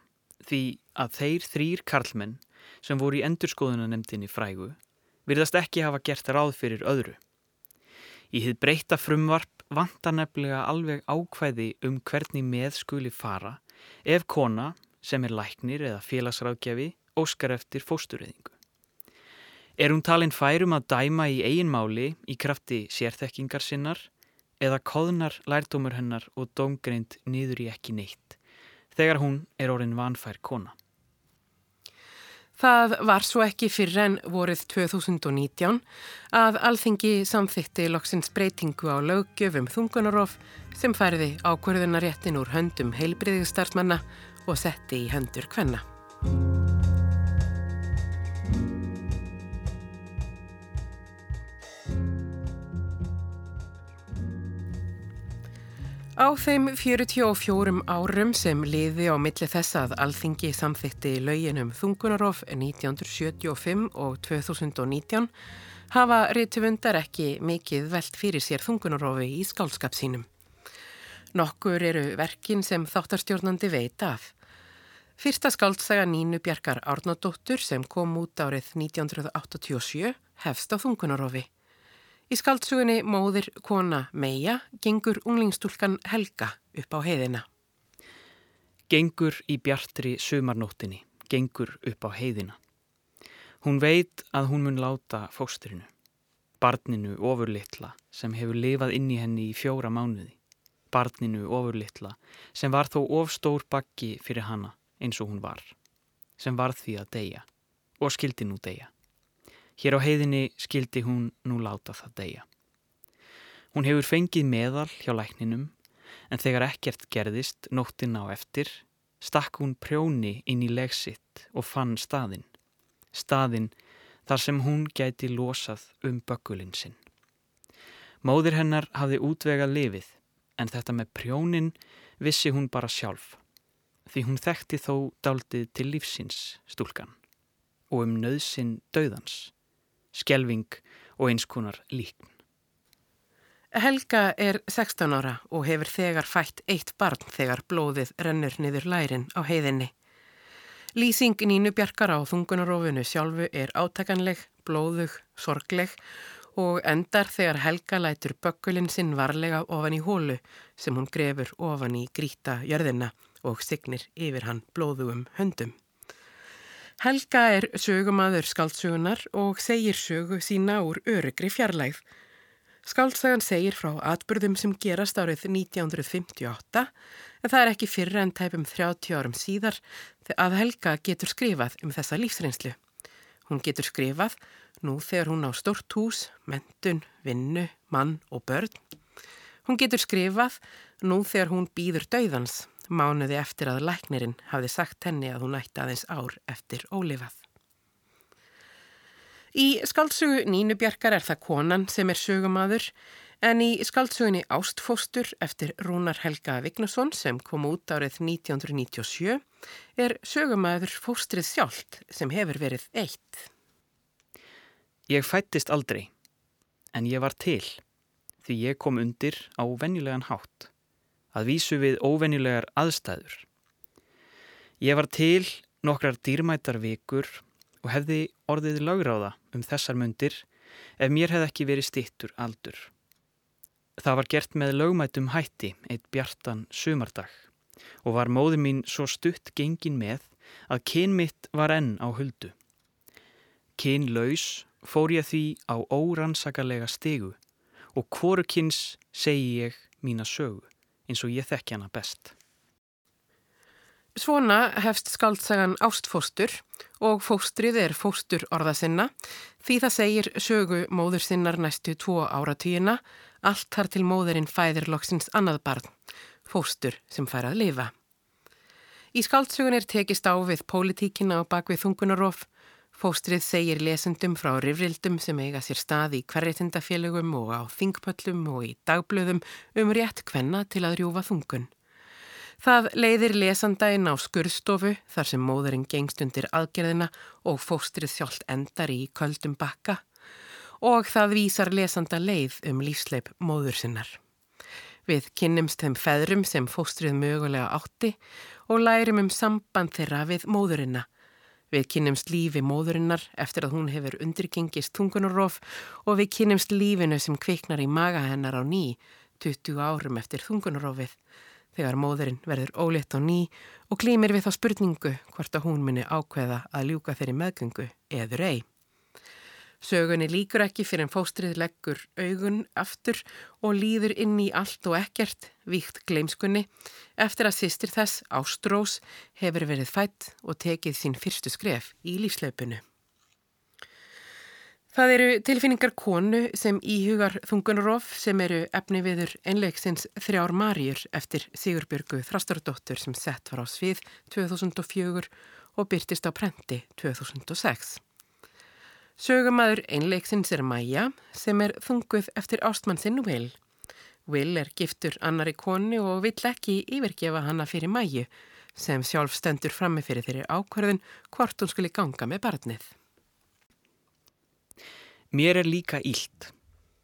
því að þeir þrýr karlmenn sem voru í endurskoðunanemdini frægu virðast ekki hafa gert ráð fyrir öðru. Í þið breyta frumvarp vantar nefnilega alveg ákvæði um hvernig með skuli fara ef kona sem er læknir eða félagsráðgjafi óskar eftir fóstureyðingu. Er hún talin færum að dæma í eiginmáli í krafti sérþekkingar sinnar eða koðnar lærdómur hennar og dómgreind niður í ekki neitt? þegar hún er orðin vanfær kona. Það var svo ekki fyrir en vorið 2019 að alþingi samþytti loksins breytingu á löggjöfum þungunarof sem færði ákverðunaréttin úr höndum heilbriðistarsmanna og setti í hendur hvenna. Á þeim 44 árum sem liði á milli þess að Alþingi samþytti lauginum Þungunarof 1975 og 2019 hafa reytuvundar ekki mikið veld fyrir sér Þungunarofi í skálskap sínum. Nokkur eru verkin sem þáttarstjórnandi veit af. Fyrsta skáldsaga Nínu Bjarkar Árnadóttur sem kom út árið 1987 hefst á Þungunarofi. Í skaldsugunni móðir kona Meija gengur unglingstúlkan Helga upp á heiðina. Gengur í bjartri sumarnóttinni, gengur upp á heiðina. Hún veit að hún mun láta fósturinu, barninu ofurlittla sem hefur lifað inn í henni í fjóra mánuði. Barninu ofurlittla sem var þó ofstór bakki fyrir hanna eins og hún var, sem var því að deyja og skildi nú deyja. Hér á heiðinni skildi hún nú láta það deyja. Hún hefur fengið meðal hjá lækninum en þegar ekkert gerðist nóttin á eftir stakk hún prjóni inn í legsitt og fann staðinn. Staðinn þar sem hún gæti losað um bökkulinn sinn. Móðir hennar hafði útvegað lifið en þetta með prjónin vissi hún bara sjálf því hún þekkti þó daldið til lífsins stúlkan og um nöðsin döðans skelving og einskonar líkn. Helga er 16 ára og hefur þegar fætt eitt barn þegar blóðið rennur niður lærin á heiðinni. Lýsing Nínu Bjarkar á þungunarofinu sjálfu er átakanleg, blóðug, sorgleg og endar þegar Helga lætur bökkulinn sinn varlega ofan í hólu sem hún grefur ofan í gríta jörðina og signir yfir hann blóðugum höndum. Helga er sögumadur skáltsugunar og segir sögu sína úr örygri fjarlægð. Skáltsagan segir frá atbyrðum sem gerast árið 1958 en það er ekki fyrra en tæpum 30 árum síðar að Helga getur skrifað um þessa lífsreynslu. Hún getur skrifað nú þegar hún á stort hús, mentun, vinnu, mann og börn. Hún getur skrifað nú þegar hún býður dauðans, mánuði eftir að læknirinn hafði sagt henni að hún ætti aðeins ár eftir ólifað. Í skaldsugu Nínu Bjarkar er það konan sem er sögumadur en í skaldsugunni Ástfóstur eftir Rúnar Helga Vignason sem kom út árið 1997 er sögumadur fóstrið sjálft sem hefur verið eitt. Ég fættist aldrei, en ég var til því ég kom undir á venjulegan hátt, að vísu við óvenjulegar aðstæður. Ég var til nokkrar dýrmætar vikur og hefði orðið lagráða um þessar mundir ef mér hefði ekki verið stittur aldur. Það var gert með lögmætum hætti eitt bjartan sumardag og var móður mín svo stutt gengin með að kyn mitt var enn á huldu. Kyn laus fór ég því á órannsakalega stegu og hvoru kynns segi ég mína sögu eins og ég þekki hana best. Svona hefst skaldsagan ástfóstur og fóstrið er fóstur orða sinna því það segir sögu móður sinnar næstu tvo áratýjina allt þar til móðurinn fæðir loksins annað barn, fóstur sem fær að lifa. Í skaldsugun er tekist á við pólitíkina á bakvið þungunarof. Fóstrið segir lesendum frá rifrildum sem eiga sér stað í hverritindafélögum og á þingpöllum og í dagblöðum um rétt kvenna til að rjúfa þungun. Það leiðir lesanda inn á skurðstofu þar sem móðurinn gengst undir aðgerðina og fóstrið sjálft endar í köldum bakka og það vísar lesanda leið um lífsleip móður sinnar. Við kynnumst þeim feðrum sem fóstrið mögulega átti og lærum um samband þeirra við móðurina. Við kynnumst lífi móðurinnar eftir að hún hefur undirgengist tungunarof og við kynnumst lífinu sem kviknar í maga hennar á ný 20 árum eftir tungunarofið þegar móðurinn verður ólétt á ný og klímir við þá spurningu hvort að hún minni ákveða að ljúka þeirri meðgöngu eður ei. Sögunni líkur ekki fyrir en fóstrið leggur augun aftur og líður inn í allt og ekkert, víkt gleimskunni, eftir að sýstir þess, Ástrós, hefur verið fætt og tekið sín fyrstu skref í lífslaupinu. Það eru tilfinningar konu sem íhugar þungunarof sem eru efni viður einleiksins þrjár marjur eftir Sigurbjörgu Þrastardóttur sem sett var á svið 2004 og byrtist á prenti 2006. Sögumæður einleiksins er Maja sem er þunguð eftir ástmannsinn Will. Will er giftur annari konu og vill ekki yfirgefa hanna fyrir Maju sem sjálf stendur frammi fyrir þeirri ákvarðun hvort hún skuli ganga með barnið. Mér er líka ílt,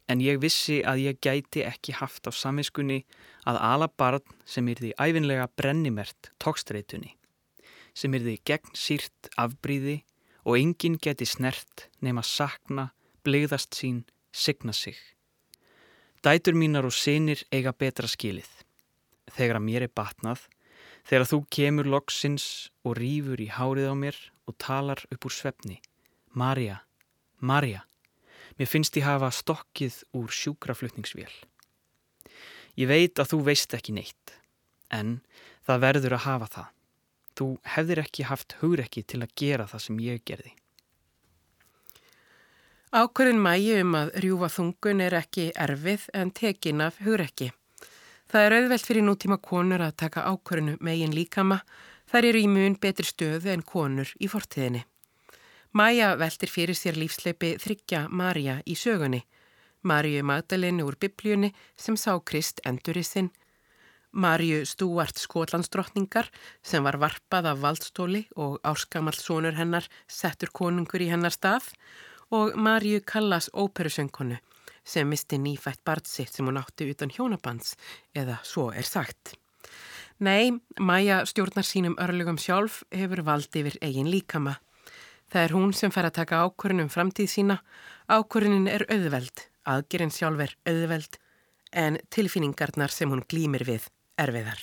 en ég vissi að ég gæti ekki haft á saminskunni að ala barn sem er því æfinlega brennimert tókstreitunni, sem er því gegn sírt afbríði og enginn geti snert nema sakna, blegðast sín, signa sig. Dætur mínar og sinir eiga betra skilið. Þegar að mér er batnað, þegar þú kemur loksins og rýfur í hárið á mér og talar upp úr svefni. Marja, Marja. Mér finnst ég hafa stokkið úr sjúkraflutningsvél. Ég veit að þú veist ekki neitt, en það verður að hafa það. Þú hefðir ekki haft hugrekki til að gera það sem ég gerði. Ákvörðin mægi um að rjúfa þungun er ekki erfið en tekin af hugrekki. Það er auðvelt fyrir nútíma konur að taka ákvörðinu megin líkama. Þær eru í mun betri stöðu en konur í fortíðinni. Maja veltir fyrir sér lífsleipi þryggja Marja í sögunni. Marju Magdalenu úr biblíunni sem sá Krist endurissinn. Marju Stúart Skotlandsdrottningar sem var varpað af valdstóli og áskamall sonur hennar settur konungur í hennar stað og Marju Kallas óperusöngkonu sem misti nýfætt barð sitt sem hún átti utan hjónabands eða svo er sagt. Nei, Maja stjórnar sínum örlugum sjálf hefur valdi yfir eigin líkama. Það er hún sem fær að taka ákvörðin um framtíð sína. Ákvörðinin er auðveld, aðgerinn sjálf er auðveld, en tilfinningarnar sem hún glýmir við erfiðar.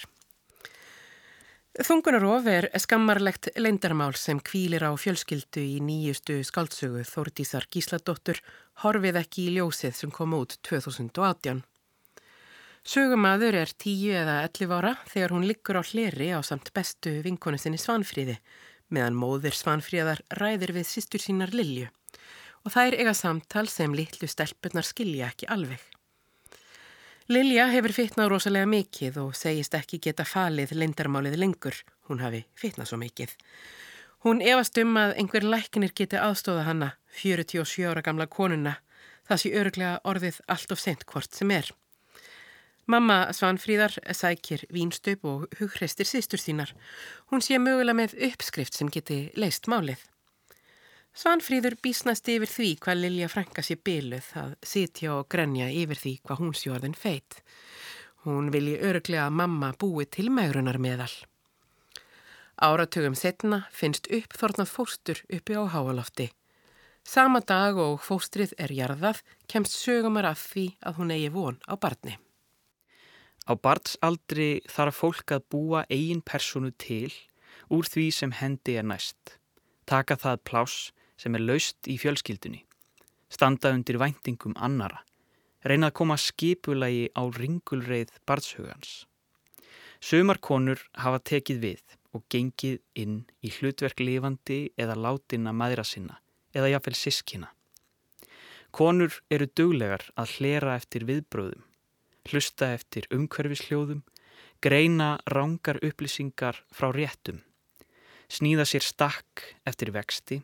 Þungunarof er skammarlegt leindarmál sem kvílir á fjölskyldu í nýjustu skaldsögu Þórdísar Gísladóttur horfið ekki í ljósið sem kom út 2018. Sögumadur er tíu eða elli ára þegar hún liggur á hleri á samt bestu vinkonu sinni Svanfríði meðan móðir Svanfríðar ræðir við sýstur sínar Lilju og þær eiga samtal sem litlu stelpunar skilja ekki alveg. Lilja hefur fitnað rosalega mikið og segist ekki geta falið lindarmálið lengur. Hún hafi fitnað svo mikið. Hún efast um að einhver læknir geti aðstóða hanna, 47 ára gamla konuna. Það sé öruglega orðið allt of sent hvort sem er. Mamma Svanfríðar sækir vínstaup og hugreistir sýstur sínar. Hún sé mögulega með uppskrift sem geti leist málið. Svanfríður bísnast yfir því hvað Lilja Franka sé byluð að sitja og grenja yfir því hvað hún sé orðin feit. Hún vilji öruglega að mamma búi til megrunar meðal. Áratugum setna finnst uppþornað fóstur uppi á háalofti. Sama dag og fóstrið er jarðað kemst sögumar af því að hún eigi von á barni. Á barnsaldri þarf fólk að búa eigin personu til úr því sem hendi er næst. Taka það pláss sem er laust í fjölskyldunni, standa undir væntingum annara, reyna að koma skipulagi á ringulreið barnshugans. Sumar konur hafa tekið við og gengið inn í hlutverk lifandi eða látina maðra sinna eða jáfnvel sískina. Konur eru duglegar að hlera eftir viðbröðum, hlusta eftir umhverfisljóðum, greina rángar upplýsingar frá réttum, sníða sér stakk eftir vexti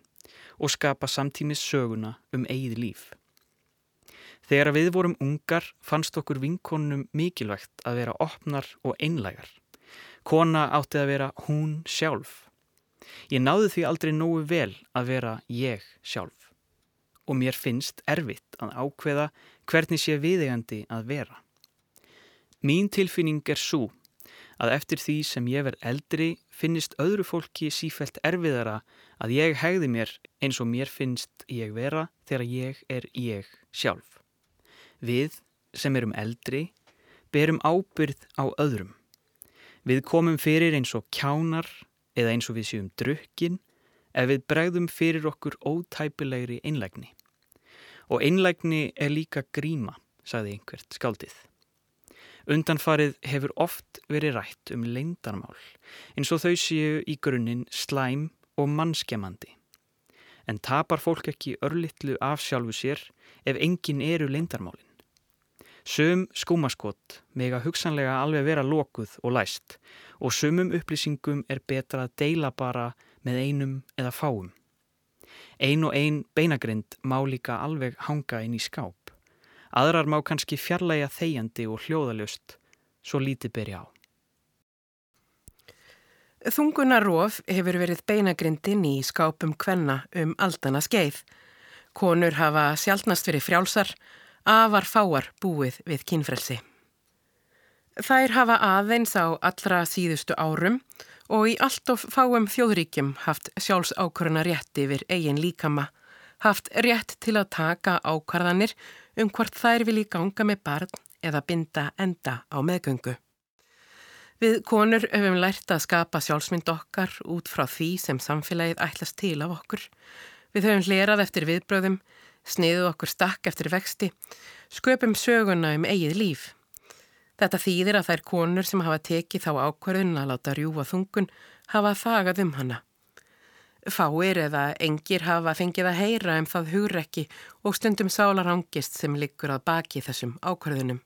og skapa samtímis söguna um eigið líf. Þegar við vorum ungar fannst okkur vinkonum mikilvægt að vera opnar og einlægar. Kona átti að vera hún sjálf. Ég náði því aldrei nógu vel að vera ég sjálf. Og mér finnst erfitt að ákveða hvernig sé viðegandi að vera. Mín tilfinning er svo að eftir því sem ég verð eldri finnist öðru fólki sífælt erfiðara að ég hegði mér eins og mér finnst ég vera þegar ég er ég sjálf. Við sem erum eldri berum ábyrð á öðrum. Við komum fyrir eins og kjánar eða eins og við séum drukkin ef við bregðum fyrir okkur ótæpilegri einlægni. Og einlægni er líka gríma, sagði einhvert skaldið. Undanfarið hefur oft verið rætt um leindarmál eins og þau séu í grunninn slæm og mannskemandi. En tapar fólk ekki örlittlu af sjálfu sér ef engin eru leindarmálinn. Sum skúmaskott meg að hugsanlega alveg vera lokuð og læst og sumum upplýsingum er betra að deila bara með einum eða fáum. Ein og ein beinagrind má líka alveg hanga inn í skáp. Aðrar má kannski fjarlæga þegjandi og hljóðaljöst, svo lítið byrja á. Þungunarof hefur verið beinagrindin í skápum kvenna um aldana skeið. Konur hafa sjálfnast verið frjálsar, afar fáar búið við kynfrelsi. Þær hafa aðeins á allra síðustu árum og í allt of fáum þjóðríkjum haft sjálfsákvöruna rétt yfir eigin líkama, haft rétt til að taka ákvarðanir um hvort þær vilji ganga með barn eða binda enda á meðgöngu. Við konur höfum lært að skapa sjálfsmynd okkar út frá því sem samfélagið ætlast til af okkur. Við höfum hlerað eftir viðbröðum, sniðuð okkur stakk eftir vexti, sköpum söguna um eigið líf. Þetta þýðir að þær konur sem hafa tekið þá ákverðun að láta rjúa þungun hafa þagað um hana. Fáir eða engir hafa fengið að heyra um það hugrekki og stundum sálarangist sem liggur að baki þessum ákvarðunum.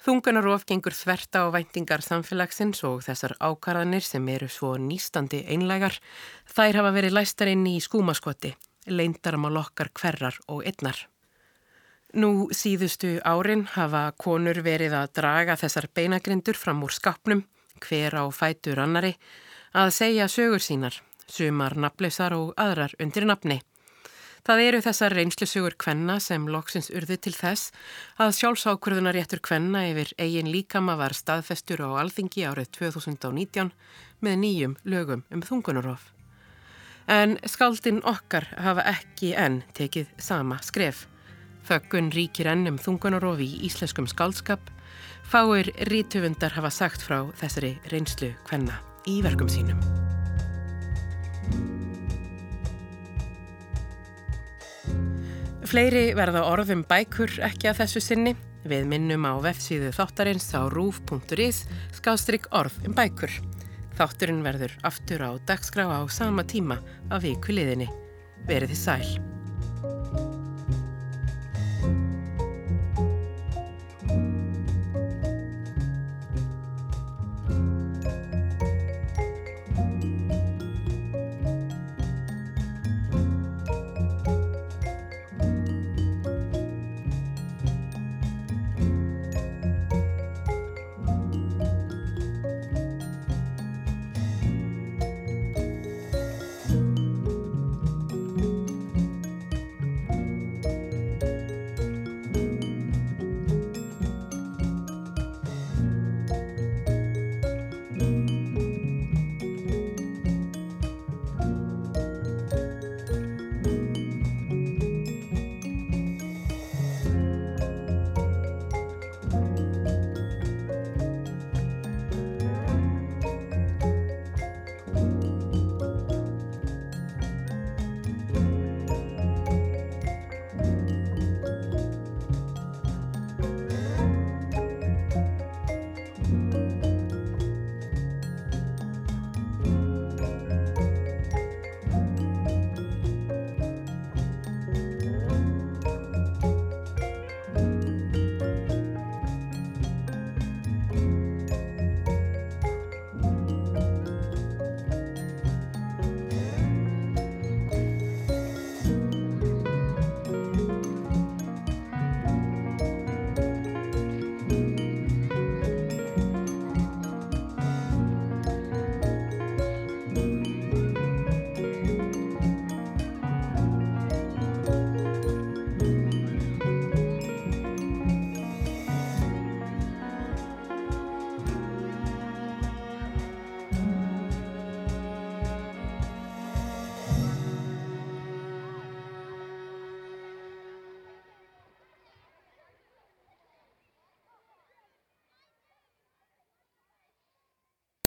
Þungunarof gengur þverta á væntingar samfélagsins og þessar ákvarðanir sem eru svo nýstandi einlægar, þær hafa verið læstar inn í skúmaskoti, leindaram á lokkar hverjar og einnar. Nú síðustu árin hafa konur verið að draga þessar beinagrindur fram úr skapnum, hver á fætur annari, að segja sögur sínar sumar nafnleysar og aðrar undir nafni. Það eru þessar reynslusugur kvenna sem loksins urði til þess að sjálfsákvörðunar réttur kvenna yfir eigin líkama var staðfestur á alþingi árið 2019 með nýjum lögum um þungunarof. En skaldinn okkar hafa ekki enn tekið sama skref. Þöggun ríkir enn um þungunarof í íslenskum skaldskap. Fáir rítöfundar hafa sagt frá þessari reynslu kvenna í verkum sínum. Fleiri verða orðum bækur ekki að þessu sinni. Við minnum á vefsíðu þáttarins á rúf.is skástrygg orð um bækur. Þátturinn verður aftur á dagskrá á sama tíma af viku liðinni. Verið þið sæl.